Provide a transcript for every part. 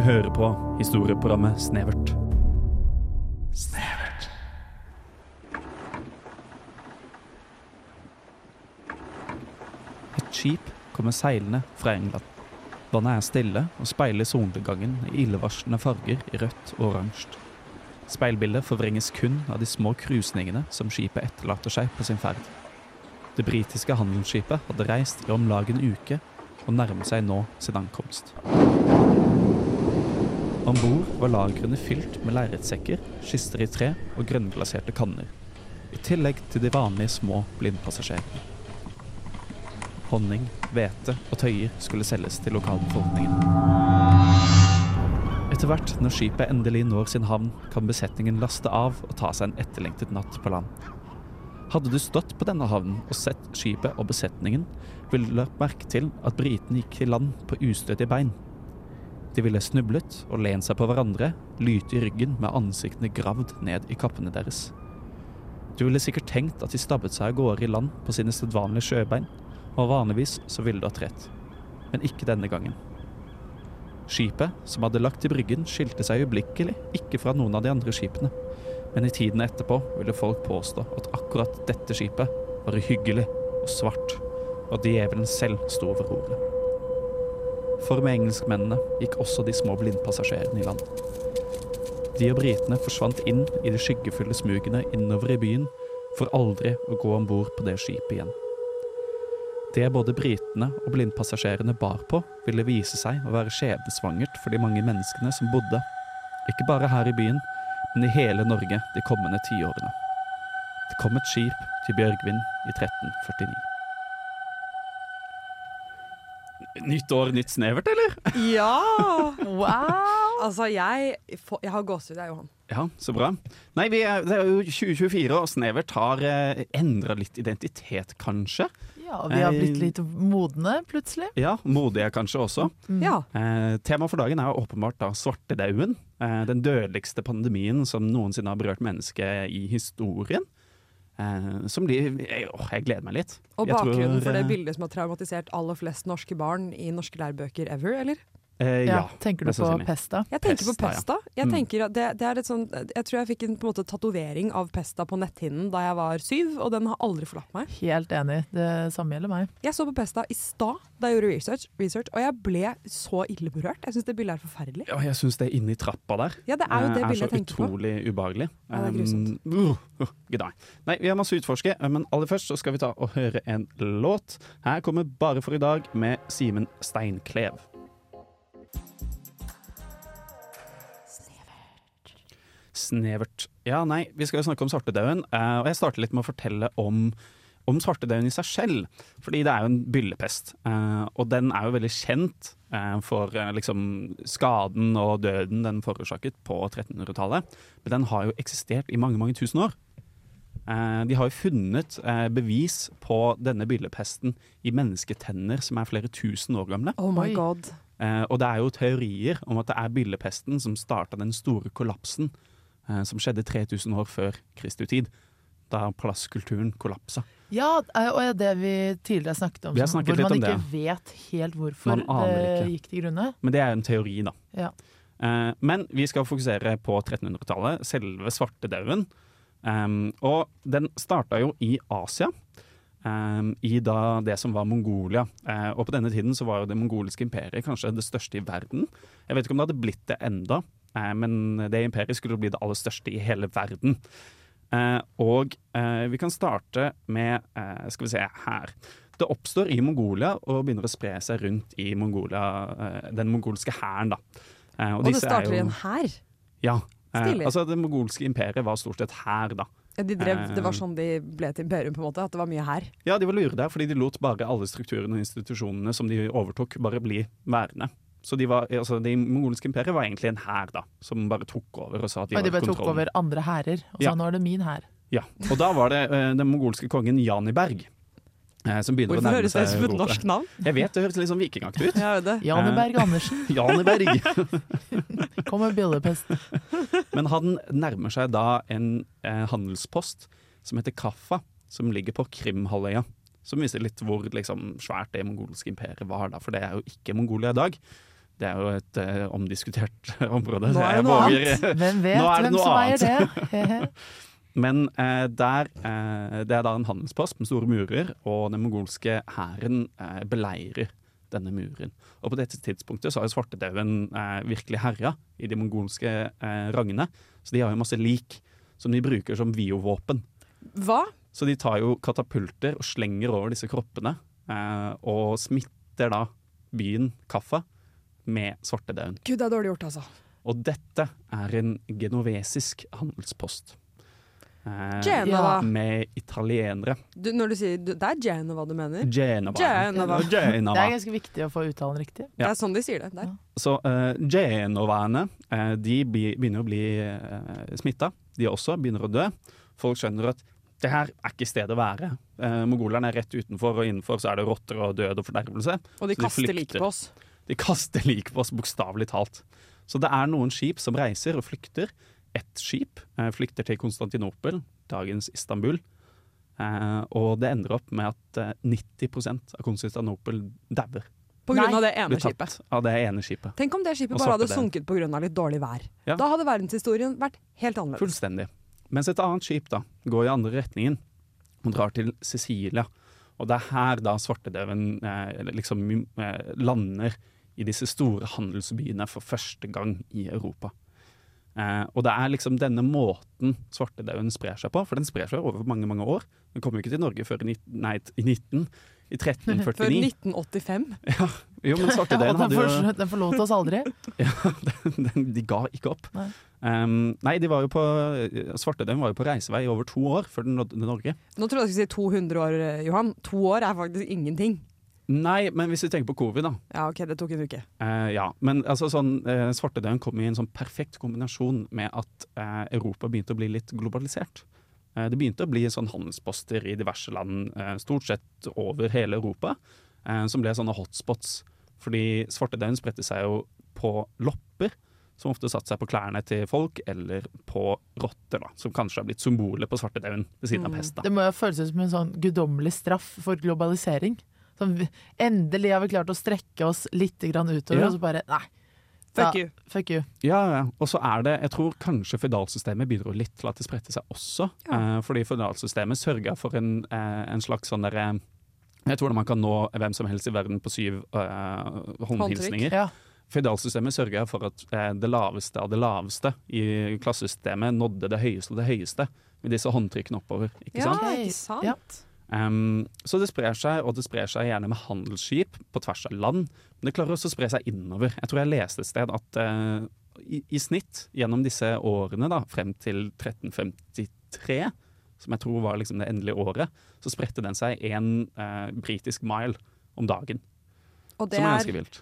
hører på historieprogrammet Snevert. Snevert. Et skip kommer seilende fra England. Vannet er stille og speiler solnedgangen i illevarslende farger i rødt og oransje. Speilbildet forvrenges kun av de små krusningene som skipet etterlater seg på sin ferd. Det britiske handelsskipet hadde reist i om lag en uke og nærmer seg nå sin ankomst. Om bord var lagrene fylt med lerretsekker, kister i tre og grønnglaserte kanner. I tillegg til de vanlige små blindpassasjerene. Honning, hvete og tøyer skulle selges til lokalbefolkningen. Etter hvert når skipet endelig når sin havn, kan besetningen laste av og ta seg en etterlengtet natt på land. Hadde du stått på denne havnen og sett skipet og besetningen, ville du lagt merke til at britene gikk til land på ustødige bein. De ville snublet og lent seg på hverandre, lyte i ryggen med ansiktene gravd ned i kappene deres. Du ville sikkert tenkt at de stabbet seg av gårde i land på sine sedvanlige sjøbein, og vanligvis så ville du hatt rett. Men ikke denne gangen. Skipet, som hadde lagt til bryggen, skilte seg øyeblikkelig ikke fra noen av de andre skipene. Men i tiden etterpå ville folk påstå at akkurat dette skipet var uhyggelig og svart, og djevelen selv sto over roret. For med engelskmennene gikk også de små blindpassasjerene i land. De og britene forsvant inn i de skyggefulle smugene innover i byen, for aldri å gå om bord på det skipet igjen. Det både britene og blindpassasjerene bar på, ville vise seg å være skjebnesvangert for de mange menneskene som bodde, ikke bare her i byen, men i hele Norge de kommende tiårene. Det kom et skip til Bjørgvin i 1349. Nytt år, nytt snevert, eller? Ja! Wow! Altså, jeg, jeg har gåsehud, jeg, Johan. Ja, så bra. Nei, vi er, det er jo 2024, og Snevert har eh, endra litt identitet, kanskje. Ja, vi har blitt litt modne plutselig. Ja, modige kanskje også. Ja. Eh, Temaet for dagen er åpenbart da svartedauden. Eh, den dødeligste pandemien som noensinne har berørt mennesket i historien. Eh, som de jeg, åh, jeg gleder meg litt. Og bakgrunnen tror, for det eh, bildet som har traumatisert aller flest norske barn i norske lærebøker ever, eller? Eh, Ja, ja, tenker du på pesta? Jeg tenker på Pesta, ja. pesta. Jeg, Mm. tenker det, det er et sånn, jeg tror jeg fikk en en tatovering av pesta på netthinnen da jeg var syv, og den har aldri forlatt meg. Helt enig. Det samme gjelder meg. Jeg så på pesta i stad da jeg gjorde research, research og jeg ble så ille berørt. Jeg syns det bildet er forferdelig. Ja, jeg syns det er inni trappa der Ja, det er jo det eh, bildet jeg så tenker på. utrolig ubehagelig. Ja, det er grusomt. Um, uh, uh. Nei, vi har masse å utforske, men aller først så skal vi ta og høre en låt. Her kommer Bare for i dag med Simen Steinklev. Snevert. Ja, nei, vi skal jo snakke om svartedauden, eh, og jeg starter litt med å fortelle om, om svartedauden i seg selv. Fordi det er jo en byllepest, eh, og den er jo veldig kjent eh, for liksom skaden og døden den forårsaket på 1300-tallet. Men den har jo eksistert i mange, mange tusen år. Eh, De har jo funnet bevis på denne byllepesten i mennesketenner som er flere tusen år gamle. Oh my god. Eh, og det er jo teorier om at det er byllepesten som starta den store kollapsen som skjedde 3000 år før Kristi tid. Da plasskulturen kollapsa. Ja, eh, og det vi tidligere snakket om, snakket hvor man om ikke vet helt hvorfor det gikk til grunne. Men det er en teori, da. Ja. Eh, men vi skal fokusere på 1300-tallet, selve svartedauden. Um, og den starta jo i Asia. um, I da det som var Mongolia. Eh, og på denne tiden så var jo det mongoliske imperiet kanskje det største i verden. Jeg vet ikke om det hadde blitt det enda, eh, men det imperiet skulle bli det aller største i hele verden. Eh, og eh, vi kan starte med eh, Skal vi se her. Det oppstår i Mongolia og begynner å spre seg rundt i Mongolia, eh, den mongolske hæren. Og, Eh, Og det er starter i en hær. Ja. Eh, Stilig. altså Det mongolske imperiet var stort sett hær, da. Ja, de drev, Eh. det var sånn de ble til imperium, på en måte. At det var mye hær. Ja, de var lure der, fordi de lot bare alle strukturene og institusjonene som de overtok, bare bli værende. Så de var, altså Det mongolske imperiet var egentlig en hær, da, som bare tok over og sa at de Og de bare tok over andre hærer, og sa nå er det min hær. Ja, Og da var det uh, den mongolske kongen Janiberg eh, som begynner å Hvorfor nærme høres det ut som et norsk navn? Jeg vet, det høres litt sånn vikingaktig ut. Ja, det. Janeberg Andersen, Janiberg. kom med byllepest. Men han nærmer seg da en eh, handelspost som heter Kaffa, som ligger på Krimhalvøya. Som viser litt hvor liksom, svært det mongolske imperiet var da, for det er jo ikke Mongolia i dag. Det er jo et eh, omdiskutert område. Nå er det noe våger- Hvem vet er hvem som annet. eier det? Men eh, der, eh, det er da en handelspost med store murer, og den mongolske hæren eh, beleirer denne muren. Og på dette tidspunktet så har jo svartedauden eh, virkelig herja i de mongolske eh, rangene. Så de har jo masse lik som de bruker som biovåpen. Hva? Så de tar jo katapulter og slenger over disse kroppene, eh, og smitter da byen Kaffa med svartedauden. Gud, det er dårlig gjort, altså. Og dette er en genovesisk handelspost. Eh, Genova. med italienere. Du, når du sier du, Det er Genova du mener? Genova. Genova. Det er ganske viktig å få uttalen riktig. Det er sånn de sier det. Der. Så eh, genovaene eh, de begynner å bli eh, smitta. De også begynner å dø. Folk skjønner at det her er ikke stedet å være. Eh, Mongolerne er rett utenfor, og innenfor så er det rotter og død og fordervelse. Og de de kaster lik på oss. De kaster lik på oss, bokstavelig talt. Så det er noen skip som reiser og flykter. Ett skip eh, flykter til Konstantinopel, dagens Istanbul. Eh, og det ender opp med at eh, 90% av Konstantinopel dauer. På grunn Nei. av det ene skipet. av det ene skipet. Tenk om det skipet bare hadde det. sunket pga. litt dårlig vær. Ja. Da hadde verdenshistorien vært helt annerledes. Fullstendig. Mens et annet skip da går i andre retningen og drar til Sicilia. Og det er her da svartedauden eh, liksom eh, lander i disse store handelsbyene for første gang i Europa. Eh, og det er liksom denne måten svartedauden sprer seg på, for den sprer seg over mange mange år. Den kommer jo ikke til Norge før i, 19, nei, i 19, i 1349. Før 1985. Jo, men svartedauden den, hadde jo for, den forlot oss aldri. den, de ga ikke opp. Nei. Um, nei, de var jo på Svartedauden var jo på reisevei i over to år før den nådde Norge. Nå trodde jeg du skulle si 200 år, eh, Johan. To år er faktisk ingenting. Nei, men hvis vi tenker på covid, da. Ja, OK, det tok en uke. Eh, ja, men altså sånn, eh, svartedauden kom i en sånn perfekt kombinasjon med at eh, Europa begynte å bli litt globalisert. Eh, det begynte å bli sånn handelsposter i diverse land, eh, stort sett over hele Europa, eh, som ble sånne hotspots. Fordi svartedauden spredte seg jo på lopper, som ofte satte seg på klærne til folk, eller på rotter, da, som kanskje har blitt symbolet på svartedauden ved siden av Mm. pest. da. Det må jo føles ut som en sånn guddommelig straff for globalisering. Sånn, endelig har vi klart å strekke oss litt grann utover, Ja. og så bare nei. Fuck Ja, you. Fuck you. Ja, ja. Og så er det, jeg tror kanskje føydalsystemet bidro litt til at det spredte seg også. Ja. Eh, fordi føydalsystemet sørga for en, eh, en slags sånn derre Jeg tror man kan nå hvem som helst i verden på syv eh, håndhilsninger. Ja. Føydalsystemet sørga for at eh, det laveste av det laveste i klassesystemet nådde det høyeste av det høyeste med disse håndtrykkene oppover. Ikke Ja, sant? ikke sant? Um, så det sprer seg, og det sprer seg gjerne med handelsskip på tvers av land. Men det klarer også å spre seg innover. Jeg tror jeg leste et sted at uh, i, i snitt gjennom disse årene da, frem til 1353, som jeg tror var liksom det endelige året, så spredte den seg én uh, britisk mile om dagen. Og det Som er er ganske vilt.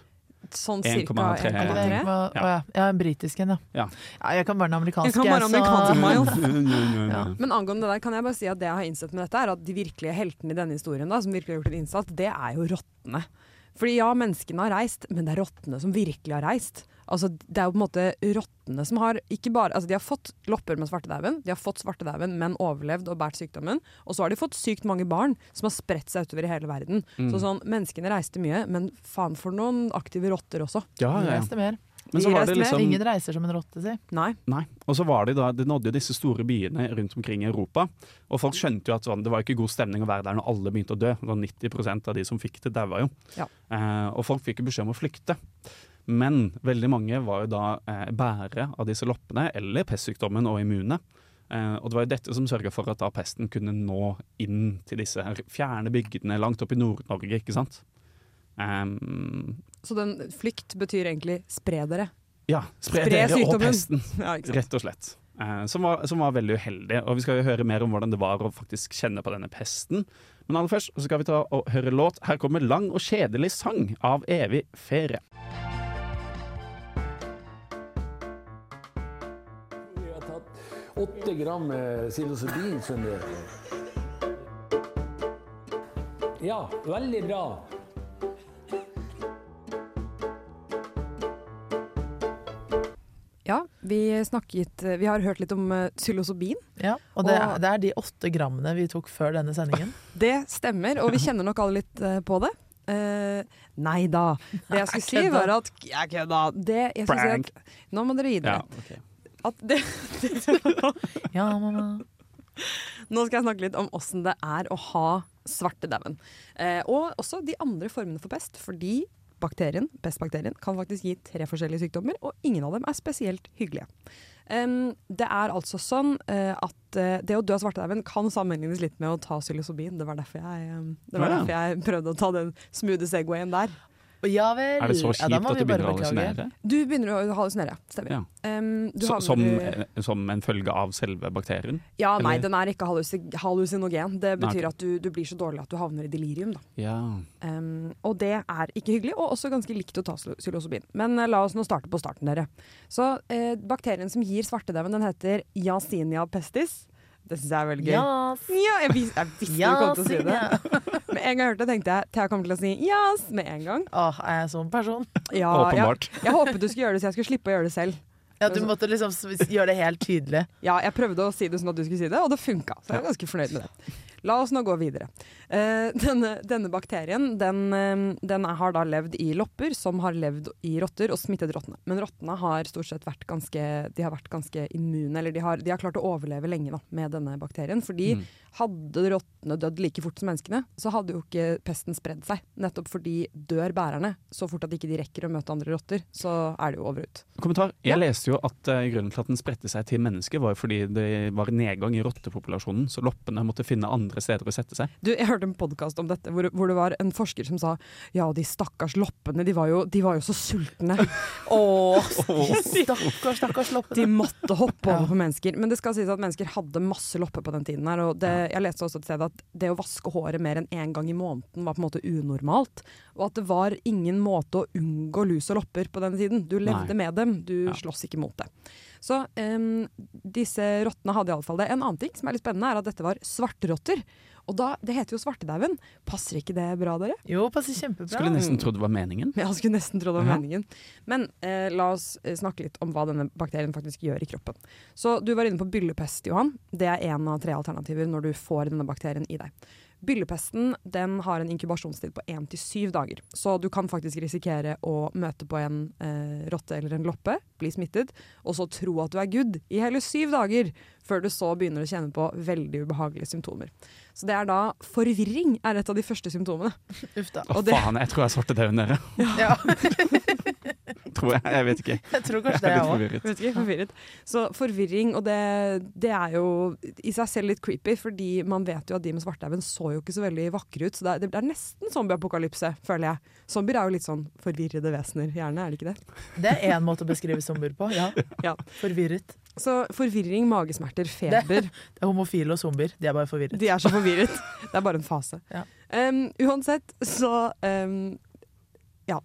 Sånn 1,3. cirka Er det det 1,3. Ja. Ja. ja, en britisk en, ja. Ja. ja. Jeg kan bare den amerikanske. Jeg kan bare så- amerikansk miles. Ja. Men angående det der kan jeg bare si at det jeg har innsett med dette, er at de virkelige heltene i denne historien, da, som virkelig har gjort en innsats, det er jo rottene. Fordi ja, menneskene har reist, men det er rottene som virkelig har reist. Altså, det er jo på en måte rottene som har ikke bare, altså De har fått lopper med svartedauden, de har fått svartedauden, men overlevd og båret sykdommen. Og så har de fått sykt mange barn som har spredt seg utover i hele verden. Mm. Så sånn, Menneskene reiste mye, men faen for noen aktive rotter også. Ja, ja, ja. reiste mer. Men så var det liksom Ingen reiser som en rotte, si. Nei. Nei. Og så var de da, de nådde jo disse store byene rundt omkring i Europa. Og folk skjønte jo at sånn, det var ikke god stemning å være der når alle begynte å dø. Sånn 90% av de som fikk det, daua jo. Ja. Eh, og folk fikk jo beskjed om å flykte. Men veldig mange var jo da eh, bærere av disse loppene, eller pestsykdommen og immune. Eh, og det var jo dette som sørga for at da pesten kunne nå inn til disse her fjerne bygdene langt opp i Nord-Norge, ikke sant. Um, Så den flykt betyr egentlig spre dere. ja, spre, Spre dere og pesten. Ja. Rett og slett. Eh, som, var, som var veldig uheldig. Og vi skal jo høre mer om hvordan det var å faktisk kjenne på denne pesten. Men aller først så skal vi ta og høre låt. Her kommer lang og kjedelig sang av Evig ferie. Åtte gram eh, psilocybin, skjønner du. Ja, veldig bra. Ja, vi snakket Vi har hørt litt om uh, psilocybin. Ja, og det, Og- er- det er de åtte grammene vi tok før denne sendingen. Det stemmer, og vi kjenner nok alle litt eh, på det. Uh, nei da. Det jeg skulle si, var at Jeg kødda. Det jeg si at Nå må dere gi Ja, dere. At det, Ja, mamma. nå skal jeg snakke litt om åssen det er å ha svartedauden. Eh, og også de andre formene for pest. Fordi bakterien, pestbakterien kan faktisk gi tre forskjellige sykdommer, og ingen av dem er spesielt hyggelige. Um, det er altså sånn uh, at uh, det å dø av svartedauden kan sammenlignes litt med å ta psilocybin. Det var derfor jeg, um, det var Ja. derfor jeg prøvde å ta den smoothe segwayen der. Ja vel. Er det så kjipt ja, at du begynner å hallusinere? Du begynner å hallusinere, stemmer. Ja. Um, du Så, som, i- eh, som en følge av selve bakterien? Ja, nei, eller- den er ikke hallusi hallusinogen. Det betyr nei. at du, du blir så dårlig at du havner i delirium. Da. Ja. Um, og det er ikke hyggelig, og også ganske likt å ta psil- psilocybin. Men uh, la oss nå starte på starten, dere. Så uh, bakterien som gir svartedauden, den heter Yasinia pestis. Det syns jeg er veldig gøy. Yes. Ja, jeg, vis jeg visste yes, du kom til å si det. Yeah. Med en gang jeg hørte det, tenkte jeg Thea kommer til å si yes med en gang. Åh, er jeg sånn person? Ja, jeg, Åpenbart. jeg håpet du skulle gjøre det, så jeg skulle slippe å gjøre det selv. Ja, du måtte liksom gjøre det helt tydelig. Ja, jeg prøvde å si det sånn at du skulle si det, og det funka. Så jeg er ganske fornøyd med det. La oss nå gå videre. Eh, denne, denne bakterien den, eh, den har da levd i lopper som har levd i rotter og smittet rottene. Men rottene har stort sett vært ganske, de har vært ganske immune, eller de har, de har klart å overleve lenge da, med denne bakterien. Fordi Mm. Hadde rottene dødd like fort som menneskene, så hadde jo ikke pesten spredd seg. Nettopp fordi dør bærerne så fort at ikke de rekker å møte andre rotter, så er det jo over ut. Kommentar. Ja. Jeg leste jo at uh, grunnen til at den spredte seg til mennesker, var fordi det var nedgang i rottepopulasjonen, så loppene måtte finne andre steder å sette seg. Du, jeg hørte en podkast om dette hvor, hvor det var en forsker som sa ja, de stakkars loppene, de var jo, de var jo så sultne. Åh, Stakkars, stakkars loppene. de måtte hoppe over på mennesker. Men det skal sies at mennesker hadde masse lopper på den tiden. her, og det, Jeg leste også et sted at det å vaske håret mer enn én gang i måneden var på en måte unormalt. Og at det var ingen måte å unngå lus og lopper på den tiden. Du levde Nei. med dem, du Ja. sloss ikke mot det. Så em, disse rottene hadde iallfall det. En annen ting som er litt spennende, er at dette var svarterotter. Og da, Det heter jo svartedauden. Passer ikke det bra, dere? Jo, passer kjempebra. Skulle nesten trodd det var meningen. Ja, skulle nesten trodd det var Ja. meningen. Men eh, la oss eh, snakke litt om hva denne bakterien faktisk gjør i kroppen. Så Du var inne på byllepest, Johan. Det er én av tre alternativer når du får denne bakterien i deg. Byllepesten den har en inkubasjonstid på én til syv dager. Så du kan faktisk risikere å møte på en eh, rotte eller en loppe, bli smittet, og så tro at du er good i hele syv dager, før du så begynner å kjenne på veldig ubehagelige symptomer. Så det er da forvirring er et av de første symptomene. Uff da. Å Og det- faen, jeg tror jeg svarte det under. Ja, Tror jeg. Jeg vet ikke. jeg tror kanskje det, jeg òg. forvirret. Vet ikke, forvirret. Så forvirring, og det, det er jo i seg selv litt creepy, fordi man vet jo at de med svartedauden så jo ikke så veldig vakre ut. Så det er, det er nesten zombieapokalypse, føler jeg. Zombier er jo litt sånn forvirrede vesener, gjerne, er det ikke det? Det er én måte å beskrive zombier på. Ja. Ja. Forvirret. Så forvirring, magesmerter, feber. Det er homofile og zombier. De er bare forvirret. De er så forvirret. Det er bare en fase. Ja. Um, uansett, så um, Ja.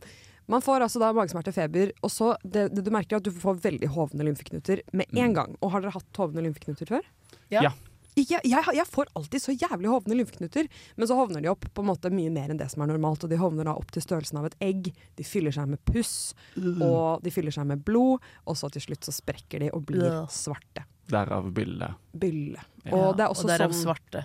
Man får altså da magesmerter, feber, og så det, det du merker er at du får veldig hovne lymfeknuter med en Mm. gang. Og har dere hatt hovne lymfeknuter før? Ja. Ja. Jeg, jeg, jeg får alltid så jævlig hovne lymfeknuter, men så hovner de opp på en måte mye mer enn det som er normalt. Og de hovner da opp til størrelsen av et egg, de fyller seg med puss, og de fyller seg med blod, og så til slutt så sprekker de og blir Ja. svarte. Derav bylle. Bylle. Ja. Og det er også og derav sånn svarte.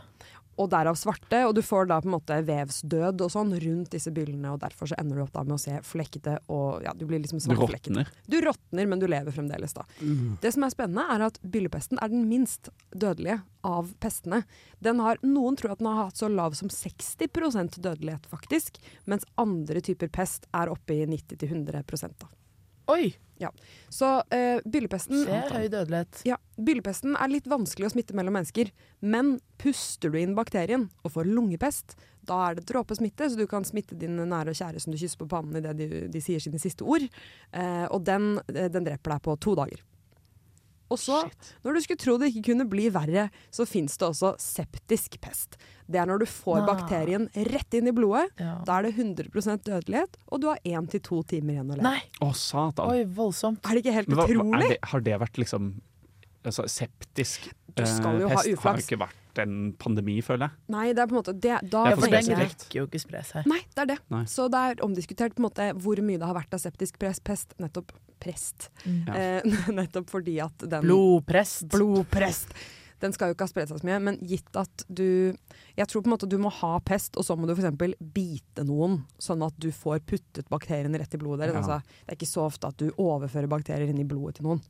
Og derav svarte, og du får da på en måte vevsdød og sånn rundt disse byllene, og derfor så ender du opp da med å se flekkete og ja, du blir liksom Du svartflekket. råtner. Du råtner, men du lever fremdeles da. Det som er spennende er at byllepesten er den minst dødelige av pestene. Den har, noen tror at den har hatt så lav som 60% dødelighet faktisk, mens andre typer pest er oppe i 90-100 da. Oi! Så uh, byllepesten høy dødelighet. ja, Byllepesten er litt vanskelig å smitte mellom mennesker, men puster du inn bakterien og får lungepest, da er det dråpesmitte, så du kan smitte dine nære og kjære som du kysser på pannen idet de, de sier sine siste ord. Uh, og den, eh, den dreper deg på to dager. Og så, Shit. når du skulle tro det ikke kunne bli verre, så fins det også septisk pest. Det er når du får Ah. bakterien rett inn i blodet. Ja. Da er det 100 dødelighet, og du har én til to timer igjen å leve. Nei! Å, satan. Oi, voldsomt. Er det ikke helt hva, hva- utrolig? er det, har det vært liksom altså, septisk Du skal jo eh, ha pest? Har uflaks. Vært en pandemi, føler jeg. Nei, det er på en måte det, da Det er for for den rekker jo ikke spre seg. Nei, det er det. Nei. Så det er omdiskutert på en måte hvor mye det har vært av septisk press, pest, nettopp prest. Mm. Eh, nettopp fordi at den Blodprest. Blodprest. Den skal jo ikke ha spredt seg så mye, men gitt at du Jeg tror på en måte du må ha pest, og så må du f.eks. bite noen, sånn at du får puttet bakteriene rett i blodet deres. Ja. Altså, det er ikke så ofte at du overfører bakterier inn i blodet til noen.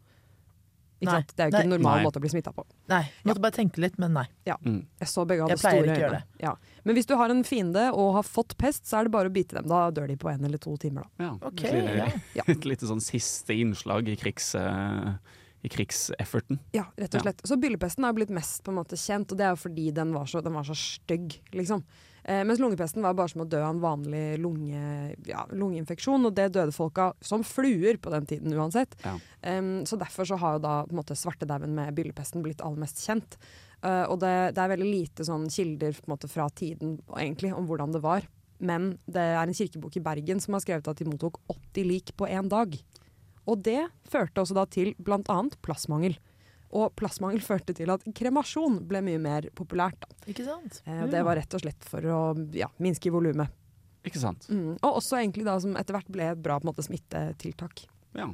Ikke Nei. sant? Det er jo ikke en normal Nei. måte å bli smitta på. Nei, måtte bare tenke litt, men nei. Mm. Jeg så begge hadde Jeg store øyne. Ja. Men hvis du har en fiende og har fått pest, så er det bare å bite dem. Da dør de på en eller to timer, da. Ja, Okay. et, ja. Ja. et lite sånn siste innslag i, krigs, Uh, i krigsefforten. Ja, rett og Ja. slett. Så byllepesten er blitt mest på en måte kjent, og det er jo fordi den var så, den var så stygg, liksom. Eh, mens lungepesten var bare som å dø av en vanlig lunge, ja, lungeinfeksjon, og det døde folk av som fluer på den tiden uansett. Ja. Um, så derfor så har jo da på en måte svartedauden med byllepesten blitt aller mest kjent. Uh, og det, det er veldig lite sånn kilder måte, fra tiden egentlig om hvordan det var. Men det er en kirkebok i Bergen som har skrevet at de mottok 80 lik på én dag. Og det førte også da til bl.a. plassmangel. Og plassmangel førte til at kremasjon ble mye mer populært. Da. Ikke sant? Eh, det var rett og slett for å ja, minske volumet. Ikke sant? Mm. Og også egentlig da som etter hvert ble et bra på en måte, smittetiltak. Ja.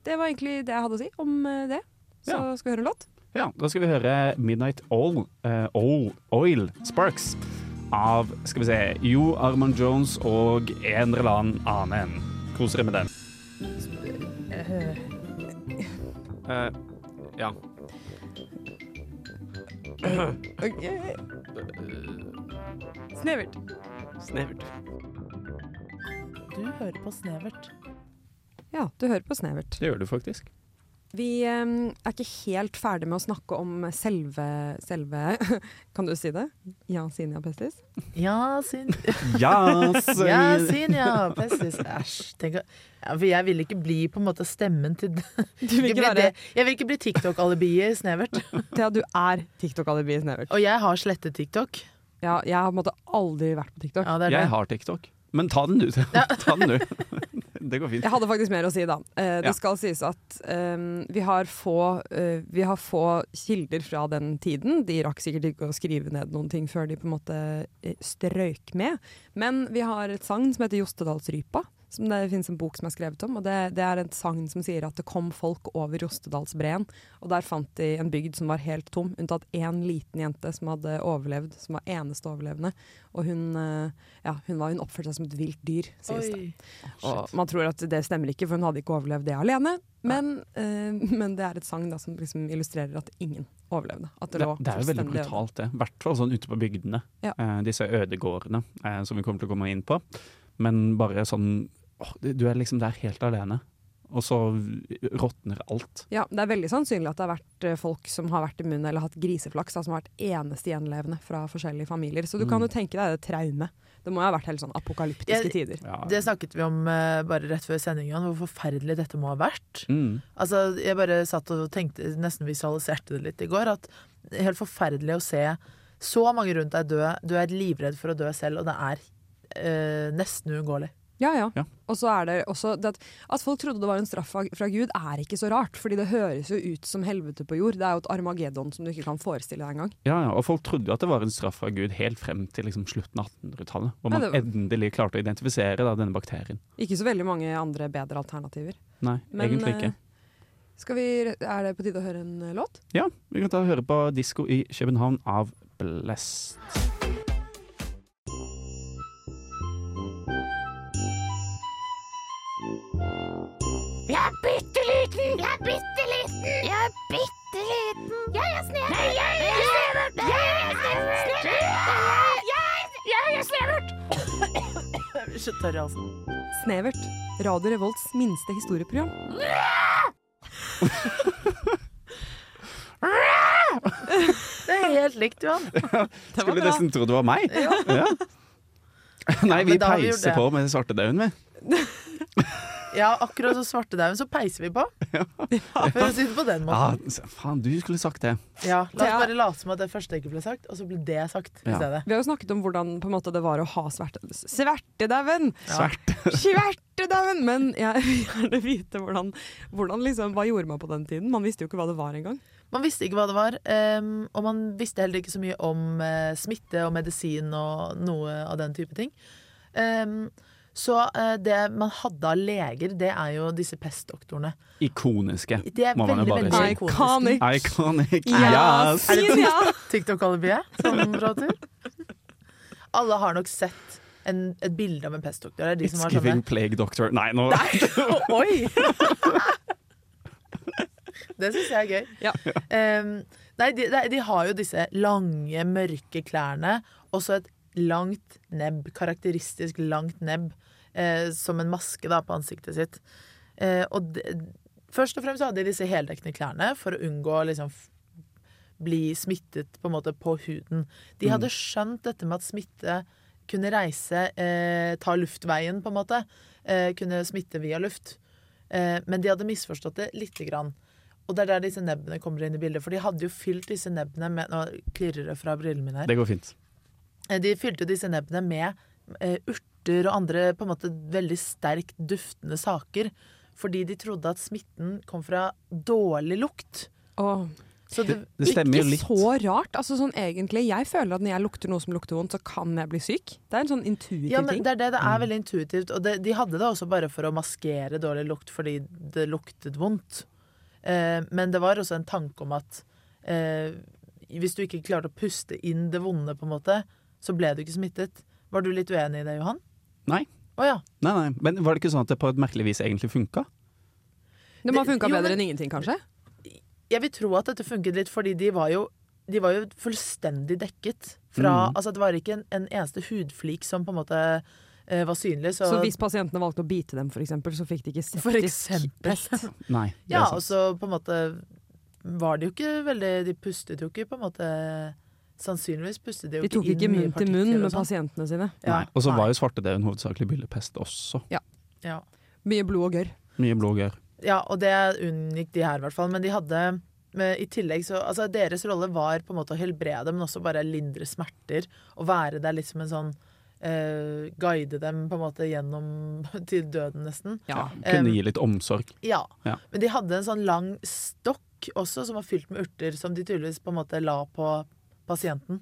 Det var egentlig det jeg hadde å si om eh, det. Så Ja. skal vi høre en låt? Ja, da skal vi høre Midnight Oil, uh, Oil, Oil Sparks av skal vi se, Jo Armand Jones og en eller annen annen. Kos dere med den. Eh, ja. Snevert. Snevert. Du hører på Snevert. Ja, du hører på Snevert. Det gjør du faktisk. Vi um, er ikke helt ferdig med å snakke om selve, selve Kan du si det? Yasinia pestis? Ja, sin Ja, sin, ja. Pestis. Æsj. Tenk Ja, for jeg vil ikke bli på en måte stemmen til Du vil ikke være det. Jeg vil ikke bli TikTok-alibiet snevert. Thea, du er TikTok-alibi Snevert. Og jeg har slettet TikTok. Ja, jeg har på en måte aldri vært på TikTok. Ja, det er det. Jeg har TikTok. Men ta den, du. Ta den, du. Det går fint. Jeg hadde faktisk mer å si, da. Eh, det skal sies at um, vi, har få, uh, vi har få kilder fra den tiden. De rakk sikkert ikke å skrive ned noen ting før de på en måte eh, strøyk med. Men vi har et sagn som heter Jostedalsrypa. Som det finnes en bok som er skrevet om. og Det, det er et sagn som sier at det kom folk over Jostedalsbreen. Og der fant de en bygd som var helt tom, unntatt én liten jente som hadde overlevd. Som var eneste overlevende. Og hun, eh, ja, hun, var, hun oppførte seg som et vilt dyr, sies det. Og man tror at det stemmer ikke, for hun hadde ikke overlevd det alene. Men, eh, men det er et sagn som liksom illustrerer at ingen overlevde. At det, Det, lå det er jo veldig brutalt, det. I hvert fall sånn ute på bygdene. Ja. Eh, disse ødegårdene eh, som vi kommer til å komme inn på. Men bare sånn det- Du er liksom der helt alene, og så råtner alt. Ja, Det er veldig sannsynlig at det har vært eh, folk som har vært immune eller hatt griseflaks, da, som har vært eneste gjenlevende fra forskjellige familier. Så du kan Mm. jo tenke deg det traumet. Det må ha vært helt sånn apokalyptiske tider. Ja. Det snakket vi om eh, bare rett før sendingen, hvor forferdelig dette må ha vært. Mm. Altså, jeg bare satt og tenkte, nesten visualiserte det litt i går, at det helt forferdelig å se så mange rundt deg dø. Du er livredd for å dø selv, og det er eh, nesten uunngåelig. Ja, ja. Ja. Og så er det også det at, at folk trodde det var en straff fra, Gud, er ikke så rart. Fordi det høres jo ut som helvete på jord. Det er jo et armageddon som du ikke kan forestille deg engang. Ja, ja, og folk trodde jo at det var en straff fra Gud helt frem til liksom slutten av 1800-tallet. Hvor Ja, man det var- endelig klarte å identifisere da, denne bakterien. Ikke så veldig mange andre bedre alternativer. Nei, Men, egentlig ikke. eh, Skal vi, er det på tide å høre en eh, låt? Ja, vi kan ta og høre på Disko i København av Blessed. Er bitte liten! Jeg er snevert! Nei, jeg er snevert! Jeg er snevert! Jeg er snevert! Jeg blir så tørr i halsen. Snevert. Radio Revolts minste historieprogram. Det er helt likt, Johan. Det Skulle nesten tro det var meg. Ja. Nei, Ja, vi peiser det. på med svartedauden, vi. Ja, akkurat som svartedauden så peiser vi på. For å si det på den Ja, måten. Ja, faen, du skulle sagt det. Ja, La oss bare late som at det første ikke ble sagt, og så ble det sagt i Ja. stedet. Vi har jo snakket om hvordan på en måte, det var å ha sverte... Svertedauden! Ja. Svertedauden! Men jeg vil gjerne vite hvordan, hvordan liksom, Hva gjorde man på den tiden? Man visste jo ikke hva det var engang. Man visste ikke hva det var, um, og man visste heller ikke så mye om uh, smitte og medisin og noe av den type ting. Em, Så uh, det man hadde av leger, det er jo disse pestdoktorene. Ikoniske, De er må man jo bare veldig si. Iconic. Iconic, yes! fin, ja! TikTok-alibiet som prater. Alle har nok sett en, et bilde av en pestdoktor. Det er de It's som har giving sånne plague doctor. Nei, nå Nei. Oi! det syns jeg er gøy. Ja. Um, nei, de, de, de har jo disse lange, mørke klærne, og så et langt nebb. Karakteristisk langt nebb. Eh, som en maske da, på ansiktet sitt. Eh, og de, først og fremst hadde de disse heldekkende klærne for å unngå å liksom bli smittet på måte på huden. De Mm. hadde skjønt dette med at smitte kunne reise, eh, ta luftveien, på en måte. Eh, kunne smitte via luft. Eh, men de hadde misforstått det lite grann. Og det er der disse nebbene kommer inn i bildet. For de hadde jo fylt disse nebbene med Nå klirrer det fra brillene mine her. Det går fint. Eh, De fylte disse nebbene med eh, urter og andre på en måte veldig sterkt duftende saker. Fordi de trodde at smitten kom fra dårlig lukt. Oh. Så det, Det stemmer jo ikke så rart. Altså, sånn, egentlig, jeg føler at når jeg lukter noe som lukter vondt, så kan jeg bli syk. Det er en sånn intuitiv ja, men ting. det er det. Det er veldig intuitivt. Og det, de hadde det også bare for å maskere dårlig lukt fordi det luktet vondt. Eh, men det var også en tanke om at eh, hvis du ikke klarte å puste inn det vonde, på en måte, så ble du ikke smittet. Var du litt uenig i det, Johan? Nei. Oh, ja. Nei, nei. Men var det ikke sånn at det på et merkelig vis egentlig funka? Det må ha funka bedre enn ingenting, kanskje? Jeg vil tro at dette funket litt, fordi de var jo, de var jo fullstendig dekket. Fra, Mm. altså Det var ikke en, en eneste hudflik som på en måte eh, var synlig. Så, Så hvis pasientene valgte å bite dem, for eksempel, så fikk de ikke For septisk eksempel. pest? Nei. Ja, og så på en måte var det jo ikke veldig De pustet jo ikke på en måte Sannsynligvis pustet de jo De tok ikke munn til munn med sånn. pasientene sine. Nei. Og så var jo svartedauden hovedsakelig byllepest også. ja. Mye blod og gørr. Mye blod og gørr. ja, og det unngikk de her, i hvert fall. Men de hadde med, i tillegg så, altså Deres rolle var på en måte å helbrede, men også bare lindre smerter. Og være der litt som en sånn eh, Guide dem på en måte gjennom til døden, nesten. Ja. Kunne Um, gi litt omsorg. Ja. Ja. Men de hadde en sånn lang stokk også, som var fylt med urter, som de tydeligvis på en måte la på pasienten.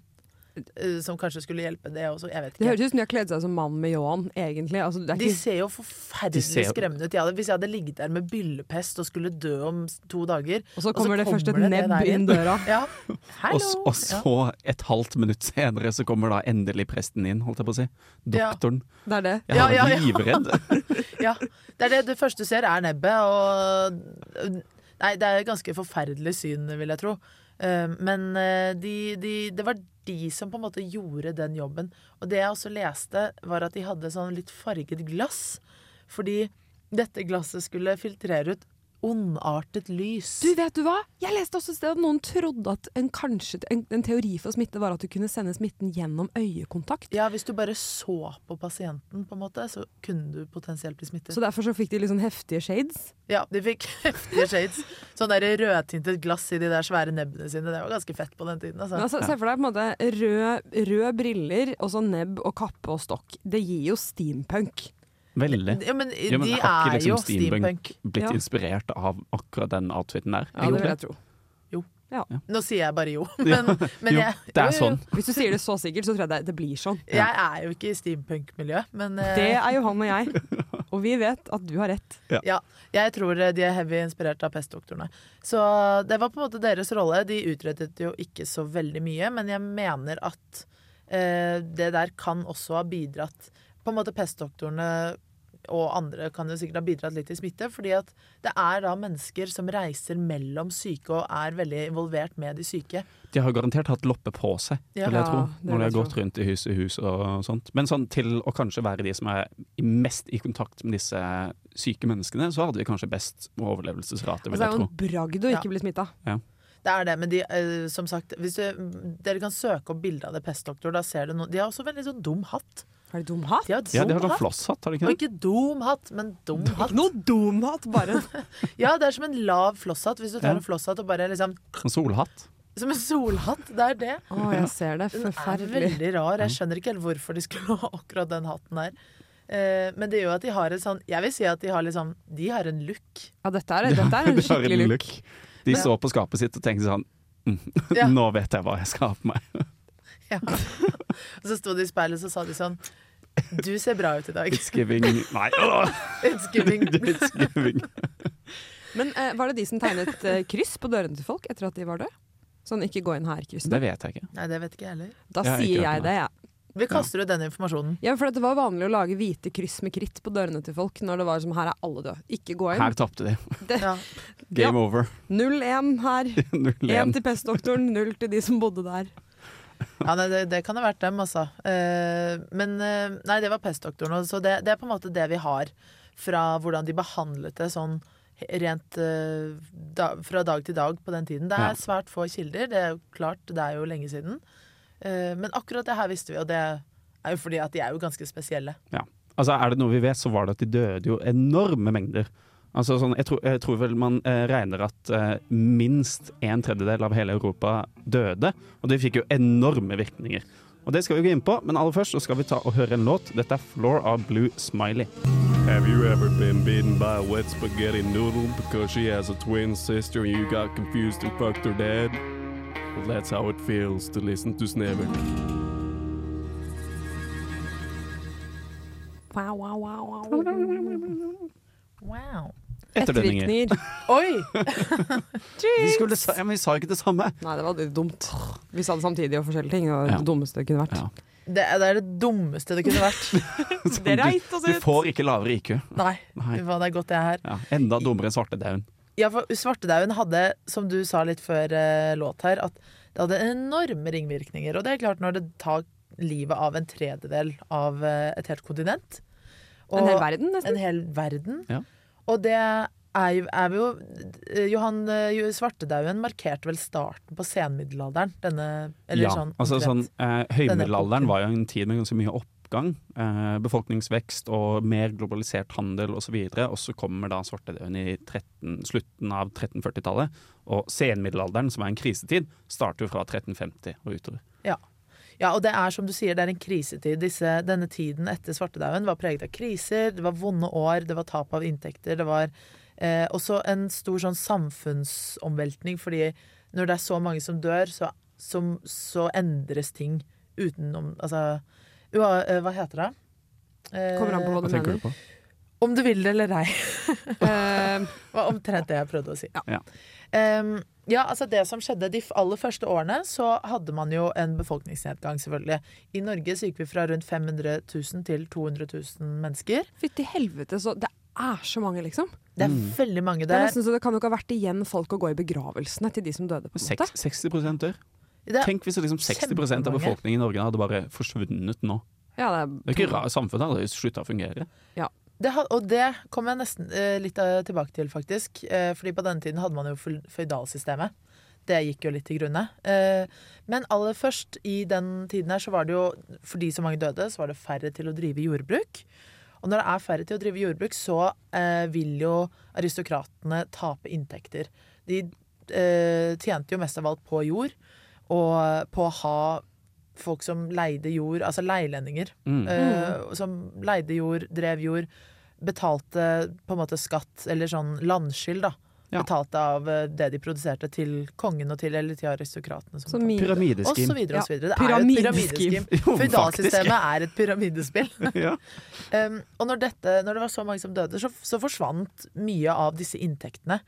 Eh, Som kanskje skulle hjelpe det også, jeg vet Det høres ut som de har kledd seg som mann med ljåen, egentlig. Altså, det er De ikke ser jo forferdelig ser skremmende ut. Jeg hadde, hvis jeg hadde ligget der med byllepest og skulle dø om to dager Og så kommer det først et nebb inn døra. Ja, Og, og så, et halvt minutt senere, så kommer da endelig presten inn, holdt jeg på å si. Ja. Doktoren. Det er det. Jeg Ja, har ja, ja. livredd. Ja, det er det. Det første du ser, er nebbet, og Nei, det er et ganske forferdelig syn, vil jeg tro. Eh, Men eh, de, de, det var de som på en måte gjorde den jobben. Og det jeg også leste, var at de hadde sånn litt farget glass. Fordi dette glasset skulle filtrere ut ondartet lys. Du, vet du hva? Jeg leste også at noen trodde at en, kanskje, en, en teori for smitte var at du kunne sende smitten gjennom øyekontakt. Ja, hvis du bare så på pasienten, på en måte, så kunne du potensielt bli smittet. Så derfor så fikk de litt sånn heftige shades. Ja, de fikk heftige shades. Sånn der rødtintet glass i de der svære nebbene sine. Det var ganske fett på den tiden. Altså. altså, Se for deg på en måte rød, rød briller og så nebb og kappe og stokk. Det gir jo steampunk. Veldig. Ja, men Ja, men de har ikke liksom jo steampunk steampunk. Blitt Ja. inspirert av akkurat den outfiten der. Ja, det vil jeg tro. Jo. Nå sier jeg bare jo. Men, men Jo, jeg, det er jo, jo, sånn. Hvis du sier det så sikkert, så tror jeg det, det blir sånn. Jeg er jo ikke i steampunk-miljø, men uh... Det er jo han og jeg. Og vi vet at du har rett. ja, jeg tror eh, de er heavy inspirert av pestdoktorene. Så det var på en måte deres rolle. De utrettet jo ikke så veldig mye, men jeg mener at uh, det der kan også ha bidratt På en måte pestdoktorene og andre kan jo sikkert ha bidratt litt til smitte, fordi at det er da mennesker som reiser mellom syke og er veldig involvert med de syke. De har garantert hatt loppe på seg, Ja. vil jeg tro. Ja, Når de har gått tro. rundt i hus i hus og sånt. Men sånn til å kanskje være de som er mest i kontakt med disse syke menneskene, så hadde vi kanskje best overlevelsesrate, vil jeg tro. det er jo en bragd å Ja. ikke bli smitta. Det er det, men de, eh, som sagt hvis du, Dere kan søke opp bilde av det pestdoktor. Da ser du noe De har også veldig sånn dum hatt. Har de dum hatt? De har Ja, de har sånn flosshatt, har de ikke det? ikke dum hatt, men dum hatt. Ikke noe dum hatt, bare Ja, det er som en lav flosshatt. Hvis du tar Ja. en flosshatt og bare liksom En solhatt. Som en solhatt. Det er det. Å, jeg ser det. Forferdelig. Den er veldig rar. Jeg skjønner ikke helt hvorfor de skulle ha akkurat den hatten der. Eh, men det gjør at de har en sånn Jeg vil si at de har liksom De har en look. Ja, dette er, dette er en De har skikkelig look. De så på skapet sitt og tenkte sånn mm, Ja. Nå vet jeg hva jeg skal ha på meg. Ja. Og så sto de i speilet og så sa de sånn Du ser bra ut i dag. It's giving Nei, It's giving. it's giving. Men eh, var det de som tegnet eh, kryss på dørene til folk etter at de var døde? Sånn 'ikke gå inn her, her'-kryssene? vet jeg ikke. Nei, det vet ikke jeg heller. Da Jeg har ikke sier hørt jeg det, jeg. Vi kaster ut den informasjonen. Ja, for det var vanlig å lage hvite kryss med kritt på dørene til folk når det var som 'her er alle døde'. Ikke gå inn. Her tapte de. Det, Ja. Game over. 0-1 her. 0-1. 1 til pestdoktoren, 0 til de som bodde der. Ja, nei, det, det kan ha vært dem, altså. Eh, men eh, Nei, det var pestdoktoren. Så det, det er på en måte det vi har fra hvordan de behandlet det sånn rent eh, da, fra dag til dag på den tiden. Det er Ja. svært få kilder. Det er jo klart, det er jo lenge siden. Eh, men akkurat det her visste vi, og det er jo fordi at de er jo ganske spesielle. Ja. Altså, er det noe vi vet, så var det at de døde jo enorme mengder. Altså, sånn, jeg, tror, jeg tror vel man eh, regner at eh, minst en tredjedel av hele Europa døde, og det fikk jo enorme virkninger. Og det skal vi gå inn på, men aller først så skal vi ta og høre en låt. Dette er 'Floor av Blue Smiley'. Have you ever been beaten by a wet spaghetti noodle because she has a twin sister and you got confused and fucked her dad? Well, that's how it feels to listen to Snevert. Wow, wow, wow, wow. Wow. Etterdønninger. Oi! Vi, skulle sa, ja, men vi sa ikke det samme. Nei, det var dumt. Vi sa det samtidig og forskjellige ting, og Ja. det dummeste det kunne vært. Ja. Det, er- det er det dummeste det kunne vært. Det du, reit oss du får ikke lavere IQ. Nei, Nei. fy det er godt jeg er her. Ja, enda dummere enn svartedauden. Ja, for Svartedauden hadde, som du sa litt før eh, låt her, at det hadde enorme ringvirkninger. Og det er klart når det tar livet av en tredjedel av eh, et helt kontinent. Og En hel verden, nesten. En hel verden. Ja. Og det er jo, er jo eh, Johan eh, Svartedauden markerte vel starten på senmiddelalderen. Denne, eller Ja, sånn, altså sånn, eh, Høymiddelalderen var jo en tid med ganske mye oppgang. Eh, befolkningsvekst og mer globalisert handel osv. Og så kommer da svartedauden i 13, slutten av 1340-tallet. Og senmiddelalderen, som er en krisetid, starter jo fra 1350 og utover. Ja, og det er som du sier, det er en krisetid. Disse, denne tiden etter svartedauden var preget av kriser, det var vonde år, det var tap av inntekter. Det var eh, også en stor sånn samfunnsomveltning, fordi når det er så mange som dør, så, som, så endres ting utenom Altså ua- eh, Hva heter det? Eh, Kommer an på hva Hva du tenker mener. Om du vil det eller ei. Det var omtrent det jeg prøvde å si. Ja. Ja. Em, ja, altså det som skjedde De aller første årene så hadde man jo en befolkningsnedgang, selvfølgelig. I Norge så gikk vi fra rundt 500 000 til 200 000 mennesker. Fytti helvete, så det er så mange, liksom. Det er Mm. veldig mange Det er der. nesten så det kan jo ikke ha vært igjen folk å gå i begravelsene til de som døde. på en måte. Seks- 60 dør. Det er, Tenk hvis liksom 60 av befolkningen i Norge hadde bare forsvunnet nå. Ja, det er, Det er ikke rart, Samfunnet hadde slutta å fungere. Det, og det kommer jeg nesten eh, litt eh, tilbake til, faktisk. Eh, fordi på denne tiden hadde man jo fø- føydalsystemet. Det gikk jo litt til grunne. Men aller først, i den tiden her, så var det jo Fordi så mange døde, så var det færre til å drive jordbruk. Og når det er færre til å drive jordbruk, så vil jo aristokratene tape inntekter. De tjente jo mest av alt på jord, og på å ha folk som leide jord, altså leilendinger. Mm. Uh, som leide jord, drev jord, betalte på en måte skatt, eller sånn landskyld, da. Ja. Betalte av eh, det de produserte til kongen og til, eller til aristokratene. så Som pyramideskim. og så videre og så videre. Det Pyramideskim. er jo et pyramideskim. Føydalsystemet er et pyramidespill. ja. Um, og når, dette, når det var så mange som døde, så, så forsvant mye av disse inntektene.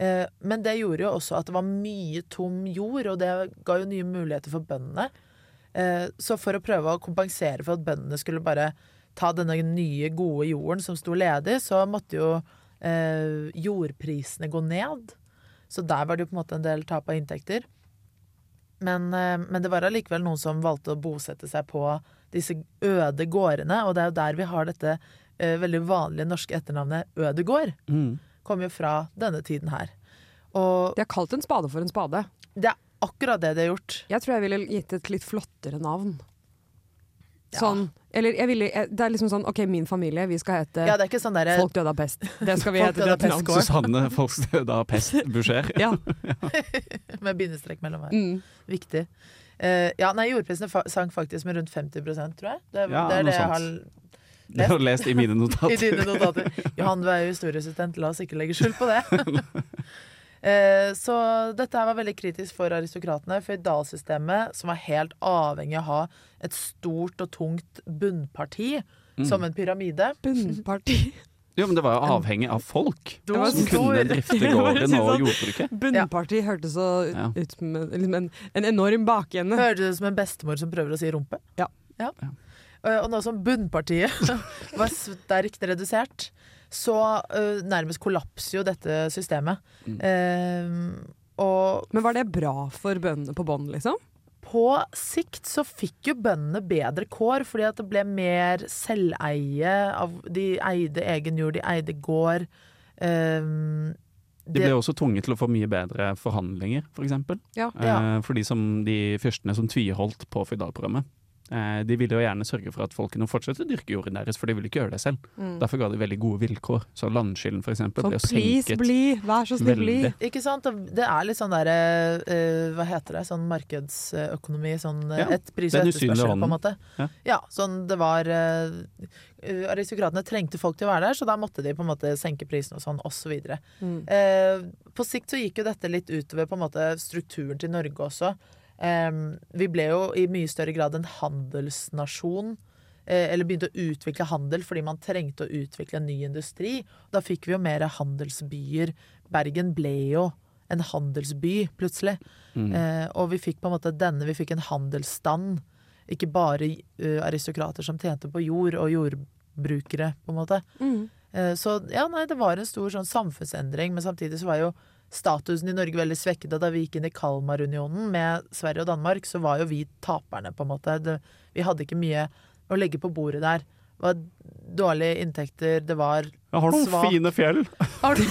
Uh, men det gjorde jo også at det var mye tom jord, og det ga jo nye muligheter for bøndene. Eh, så for å prøve å kompensere for at bøndene skulle bare ta denne nye, gode jorden som sto ledig, så måtte jo eh, jordprisene gå ned. Så der var det jo på en måte en del tap av inntekter. Men, eh, men det var allikevel noen som valgte å bosette seg på disse øde gårdene, og det er jo der vi har dette eh, veldig vanlige norske etternavnet Ødegård. Mm. Kommer jo fra denne tiden her. Og De har kalt en spade for en spade. det er akkurat det de har gjort. Jeg tror jeg ville gitt et litt flottere navn. Ja. Sånn, eller jeg ville, jeg, det er liksom sånn OK, min familie, vi skal hete Ja, det er ikke sånn der, Folk døde av pest. Det skal vi hete døde av etternavn. pest. Susanne Folkstø da Pest Boucher. Ja. med bindestrek mellom her. Mm. Viktig. Uh, ja, nei, jordprisene fa sank faktisk med rundt 50% tror jeg. Det, Ja, det er noe det jeg har lest. Det har du lest i mine i notater. dine notater. Johan, du er jo historieassistent, la oss ikke legge skjul på det. Eh, Så dette her var veldig kritisk for aristokratene. Føydalsystemet, som var helt avhengig av å ha et stort og tungt bunnparti som en pyramide. Bunnparti. Jo, men det var jo avhengig av folk Det var som stor. kunne drifte gården og jordbruket. Bunnparti hørtes så Ja. ut som en, liksom en, en enorm bakende. Hørtes ut som en bestemor som prøver å si rumpe. Ja. ja. Og nå som bunnpartiet var sterkt redusert, så uh, nærmest kollapser jo dette systemet. Mm. Uh, og Men var det bra for bøndene på bånn, liksom? på sikt så fikk jo bøndene bedre kår, fordi at det ble mer selveie. Av, de eide egen jord, de eide gård. Uh, De ble også tvunget til å få mye bedre forhandlinger, f.eks. For, eksempel. Ja. Ja. eh, for de, som, de fyrstene som tviholdt på føydalprogrammet. Eh, de ville jo gjerne sørge for at folk kunne fortsette å dyrke jorden deres, for de ville ikke gjøre det selv. Mm. Derfor ga de veldig gode vilkår. Så landskillen f.eks. Ble senket. please, senket bli! Vær så snill, bli! Ikke sant? Det er litt sånn derre uh, Hva heter det? Sånn markedsøkonomi. Sånn eh, Ja, et pris og etterspørsel, på en måte. Ja. Ja, sånn det var eh, Aristokratene trengte folk til å være der, så da måtte de på en måte senke prisen og sånn, osv. Mm. Uh, på sikt så gikk jo dette litt utover på en måte strukturen til Norge også. Eh, vi ble jo i mye større grad en handelsnasjon. Eh, eller begynte å utvikle handel fordi man trengte å utvikle en ny industri. Da fikk vi jo mer handelsbyer. Bergen ble jo en handelsby, plutselig. Mm. Eh, og vi fikk på en måte denne, vi fikk en handelsstand. Ikke bare uh, aristokrater som tjente på jord, og jordbrukere, på en måte. Mm. Eh, Så ja, nei, det var en stor sånn samfunnsendring, men samtidig så var jo statusen i Norge veldig svekket. Og da vi gikk inn i Kalmarunionen med Sverige og Danmark, så var jo vi taperne, på en måte. Det, vi hadde ikke mye å legge på bordet der. Det var dårlige inntekter, det var Jeg har noen Svak. fine fjell! Har du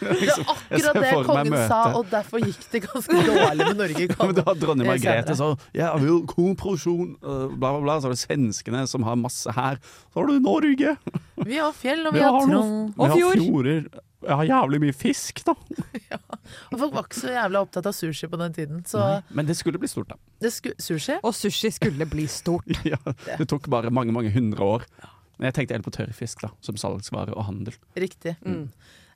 Det er akkurat det kongen sa, og derfor gikk det ganske dårlig med Norge Men da Kalmar. dronning Margrethe så sa vi vil kornproduksjon, øh, bla, bla, bla. Så er det svenskene som har masse her. Så har du Norge. Vi har fjell, og Vi vi har har noe- Trond. Vi har fjord. fjorder. Jeg har jævlig mye fisk, da. Og folk var ikke så jævla opptatt av sushi på den tiden. Så Nei, men det skulle bli stort, da. det sku, sushi Og sushi skulle bli stort. ja, det tok bare mange, mange hundre år. Men jeg tenkte helt på tørrfisk da, som salgsvare og handel. Riktig. Mm.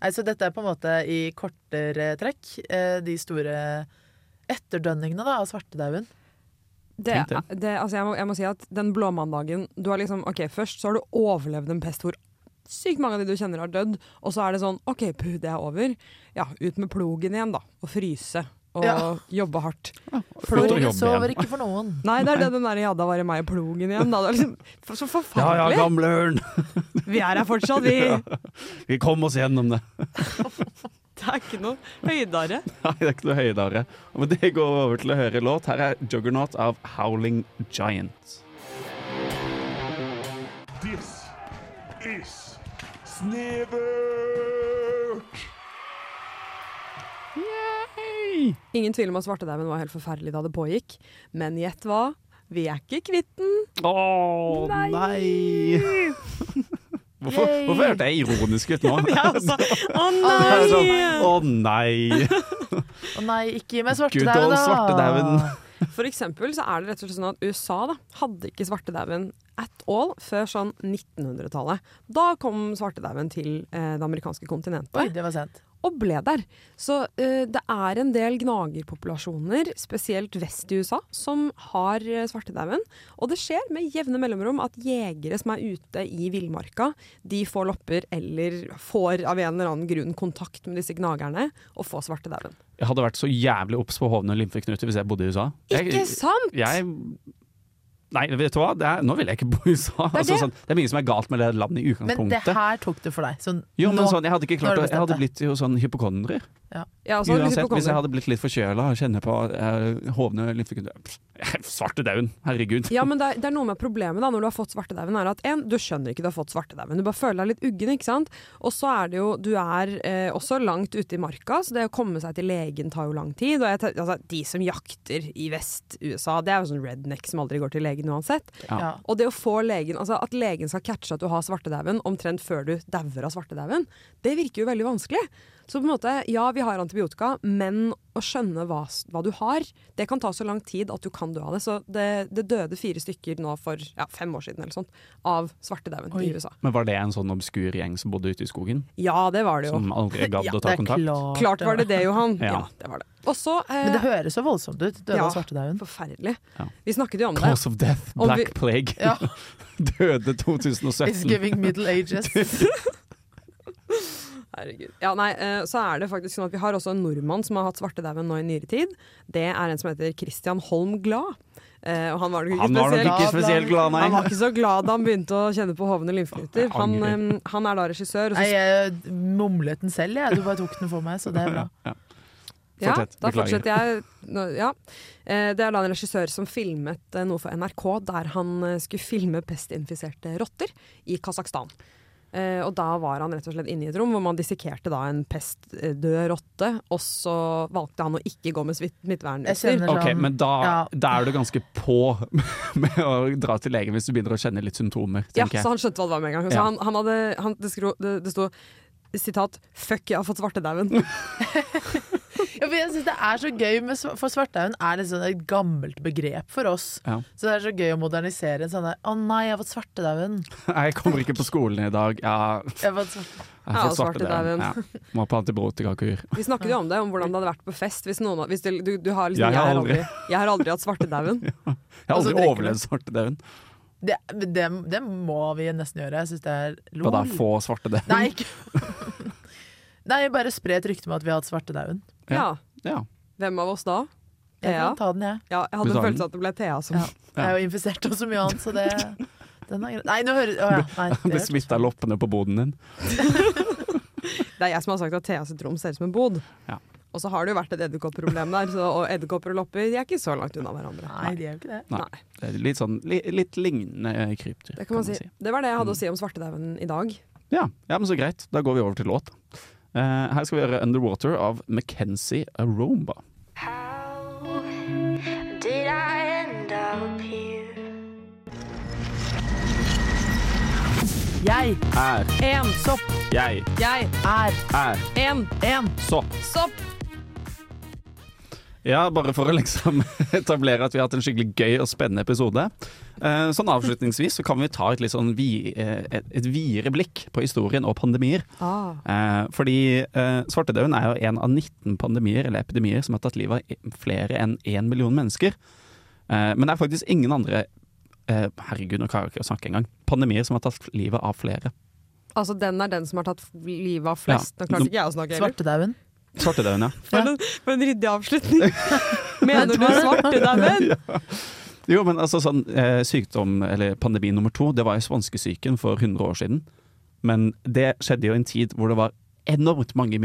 Nei, så dette er på en måte i kortere trekk eh, de store etterdønningene da, av svartedauden. Det, det. det, altså jeg, må, jeg må si at den blåmandagen du har liksom, ok, Først så har du overlevd en pest hvor sykt mange av de du kjenner har dødd. Og så er det sånn OK, puh, det er over. Ja, ut med plogen igjen, da. Og fryse. Og Ja. jobbe hardt. Ja. Norge sover ikke for noen. Nei, det er det den der ja, da var det meg og plogen igjen. Da. Det er liksom, for, så Ja ja, gamle ørn. vi er her fortsatt, vi. Vi kom oss gjennom det. Det er ikke noe høydere. Nei, det er ikke noe høydere. Og med det går vi over til å høre låt. Her er Juggernaut av Howling Giant. This is Snevert! Ingen tvil om at svartedauden var helt forferdelig da det pågikk. Men gjett hva? Vi er ikke kvitt den. Å nei! Hvorfor, hvorfor hørte jeg ironisk ut nå? Ja, altså, å Det er sånn, nei! Å nei! Nei, ikke Good svartedauden, old da! svartedauden. For eksempel så er det rett og slett sånn at USA da, hadde ikke svartedauden at all før sånn 1900-tallet. Da kom svartedauden til eh, det amerikanske kontinentet. Oi, det var sent. Og ble der. Så uh, det er en del gnagerpopulasjoner, spesielt vest i USA, som har uh, svartedauden. Og det skjer med jevne mellomrom at jegere som er ute i villmarka, de får lopper eller får av en eller annen grunn kontakt med disse gnagerne og får svartedauden. Jeg hadde vært så jævlig obs på hovne- lymfeknuter hvis jeg bodde i USA. Jeg, Ikke sant?! Jeg Nei, vet du hva? Det er, nå vil jeg ikke bo i USA. er Altså, det. sånn, det er mye som er galt med det landet i utgangspunktet. Men det her tok du for deg. Sånn, jo, men nå, sånn, Jeg hadde ikke klart å, Jeg hadde blitt jo sånn hypokondrer. Ja, Ja, Uansett, hvis jeg hadde blitt litt forkjøla og kjenner på uh, hovne lymfekunder Svartedauden, herregud. Ja, men det er, det er noe med problemet da, når du har fått svartedauden, er at en, du skjønner ikke du har fått svartedauden. Du bare føler deg litt uggen, ikke sant. Og så er det jo, du er eh, også langt ute i marka, så det å komme seg til legen tar jo lang tid. Og jeg, altså, de som jakter i Vest-USA, det er jo sånn redneck som aldri går til legen uansett. Ja. ja. Og det å få legen, altså at legen skal catche at du har svartedauden omtrent før du dauer av svartedauden, det virker jo veldig vanskelig. Så på en måte, ja, vi har antibiotika, men å skjønne hva, hva du har, det kan ta så lang tid at du kan dø av det. Så det, det døde fire stykker nå for ja, fem år siden eller sånt, av svartedauden i USA. Men var det en sånn obskur gjeng som bodde ute i skogen? Ja, det var det jo. Som aldri gadd å ta kontakt? klart. Klart var det det, Johan. Ja. Ja, det var det. Også, eh, Men det høres så voldsomt ut. Døde Ja. av svartedauden. Forferdelig. Ja. Vi snakket jo om det. Cause of death, black vi- plague. Ja. Døde It's giving middle ages. Herregud. Ja, nei, eh, så er det faktisk sånn at Vi har også en nordmann som har hatt svartedauden nå i nyere tid. Det er en som heter Christian Holm Glad. Eh, og han var nok ikke Han var nok spesielt ikke spesielt glad, Han var ikke så glad da han begynte å kjenne på hovne lymfeknuter. Han, eh, han er da regissør. Og så Nei, jeg mumlet den selv, jeg. Du bare tok den for meg, så det er bra. Ja. Ja, Fortsett. da fortsetter jeg. Nå, Ja. Eh, Det er da en regissør som filmet noe for NRK, der han skulle filme pestinfiserte rotter i Kasakhstan. Eh, og da var han rett og slett inne i et rom hvor man dissekerte da en pestdød rotte, og så valgte han å ikke gå med smittevernutstyr. Okay, Ok, sånn men da, ja. da er du ganske på med å dra til legen hvis du begynner å kjenne litt symptomer. Ja, jeg. så han skjønte hva det var med en gang. Så Ja. han, han hadde, han, det, skro, det, det sto sitat 'fuck, jeg har fått svartedauden'. Ja, for jeg synes det er så gøy med, For svartdauden er liksom et gammelt begrep for oss. Ja. Så det er så gøy å modernisere en sånn der Å nei, jeg har fått svartedauden. Jeg kommer ikke på skolen i dag. Ja, jeg Jeg har fått svarte- har Ja, fått svartedauden. svartedauden. Ja. Må på antibiotikakur. Vi snakket jo om det, om hvordan det hadde vært på fest. Hvis noen, hvis du, du, du har liksom, Jeg jeg, har har aldri- aldri, jeg har aldri hatt svartedauden. Jeg har aldri drikker overlevd svartedauden. det, det, det må vi nesten gjøre. Jeg syns det er Hva da? er Få svartedauden? Nei, ikke Nei, bare spre et rykte om at vi har hatt svartedauden. Ja. Ja. Hvem av oss da? Jeg kan ta den, jeg. Ja, jeg hadde en følelse av at det ble Thea som Ja. Jeg er jo infisert og så mye annet, så det den er. Nei, nå hører Å ja. Det smitta loppene på boden din. Det er jeg som har sagt at Thea sitt rom ser ut som en bod. Ja. Og så har det jo vært et edderkoppproblem der, så, og edderkopper og lopper de er ikke så langt unna hverandre. Nei, de er jo ikke det. Nei. Nei. Det er litt sånn li, litt lignende krypdyr, Det kan man si. Det var det jeg hadde Mm. å si om svartedauden i dag. Ja, ja, men så greit. Da går vi over til låt. Eh, her skal vi gjøre 'Underwater' av Mackenzie Aromba. How did I end up here? Jeg Er, en sopp, jeg, jeg, er er, en, en sopp. sopp. Ja, bare for å liksom etablere at vi har hatt en skikkelig gøy og spennende episode. Eh, sånn avslutningsvis så kan vi ta et litt sånn vi, eh, et, et videre blikk på historien og pandemier. Ah. Eh, fordi svartedauden er jo en av 19 pandemier eller epidemier som har tatt livet av flere enn 1 million mennesker. Eh, men det er faktisk ingen andre Herregud, nå klarer jeg ikke å snakke engang. Pandemier som har tatt livet av flere. Altså, den er den som har tatt livet av flest. Nå klarte ikke jeg å snakke heller. svartedauden. Svartedauden, ja. For en, for en ryddig avslutning. Mener du svartedauden? Jo, men altså sånn eh, sykdom, eller pandemi nummer to, det var jo spanskesyken for 100 år siden. Men det skjedde jo i en tid hvor det var enormt mange,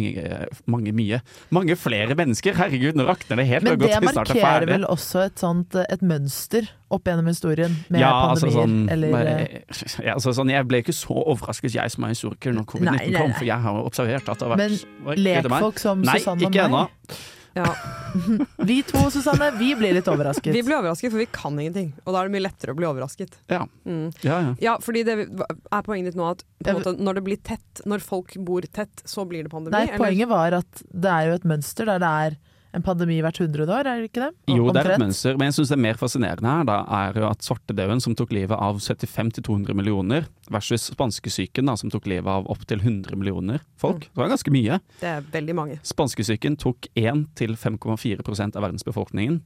mange mye Mange flere mennesker! Herregud, nå rakner det helt. Men det, det er markerer vel også et sånt et mønster opp gjennom historien med ja, pandemier, altså sånn, eller eh, ja, altså sånn, Jeg ble ikke så overrasket, jeg som er historiker, når covid-19 kom, for jeg har observert at det har vært meg? lekfolk som Susanne og meg? Nei, ikke ennå. Ja. Vi to, Susanne, vi blir litt overrasket. Vi blir overrasket, for vi kan ingenting. Og da er det mye lettere å bli overrasket. Ja. Mm. Ja, ja. Ja, fordi det er poenget ditt nå at på en måte, når det blir tett, når folk bor tett, så blir det pandemi? Nei, eller? poenget var at det er jo et mønster der det er en pandemi hvert hundrede år, er det ikke det? Jo, det er et mønster, men jeg syns det er mer fascinerende her, da, er jo at svartedauden, som tok livet av 75-200 millioner, versus spanskesyken, som tok livet av opptil 100 millioner folk. Det var ganske mye. Det er veldig mange. Spanskesyken tok 1-5,4% av verdens befolkningen.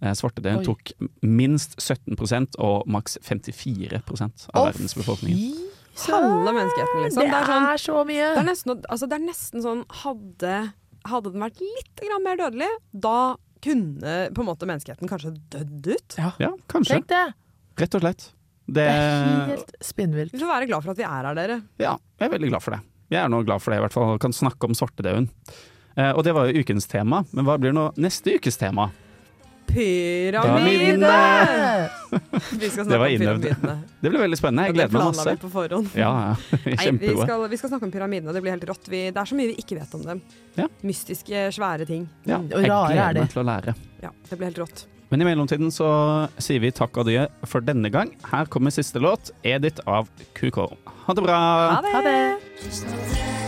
Eh, Svartedauden tok minst 17% og maks 54% av Å, verdens befolkning. fy søren! Halve menneskeheten, liksom. Det Det er sånn- er så mye! Det er nesten, altså, det er nesten sånn Hadde, hadde den vært litt grann mer dødelig, da kunne på en måte menneskeheten kanskje dødd ut. Ja, kanskje. Tenk det! Rett og slett. Det, Det er helt spinnvilt. Vi får være glad for at vi er her, dere. Ja, jeg er veldig glad for det. Jeg er nå glad for det, i hvert fall. Kan snakke om svartedauden. Eh, og det var jo ukens tema, men hva blir nå neste ukes tema? Pyramide! Vi skal snakke om pyramidene. Det blir veldig spennende. Jeg gleder meg planla vi på forhånd. Ja, ja. Nei, vi skal, vi skal snakke om pyramidene. Det blir helt rått. Vi, det er så mye vi ikke vet om dem. Ja. Mystiske, svære ting. Ja, Og jeg rare er gleder meg til å lære. Ja, det blir helt rått. Men i mellomtiden så sier vi takk og adjø for denne gang. Her kommer siste låt, 'Edit' av QK. Ha det bra! Ha det! Ha det!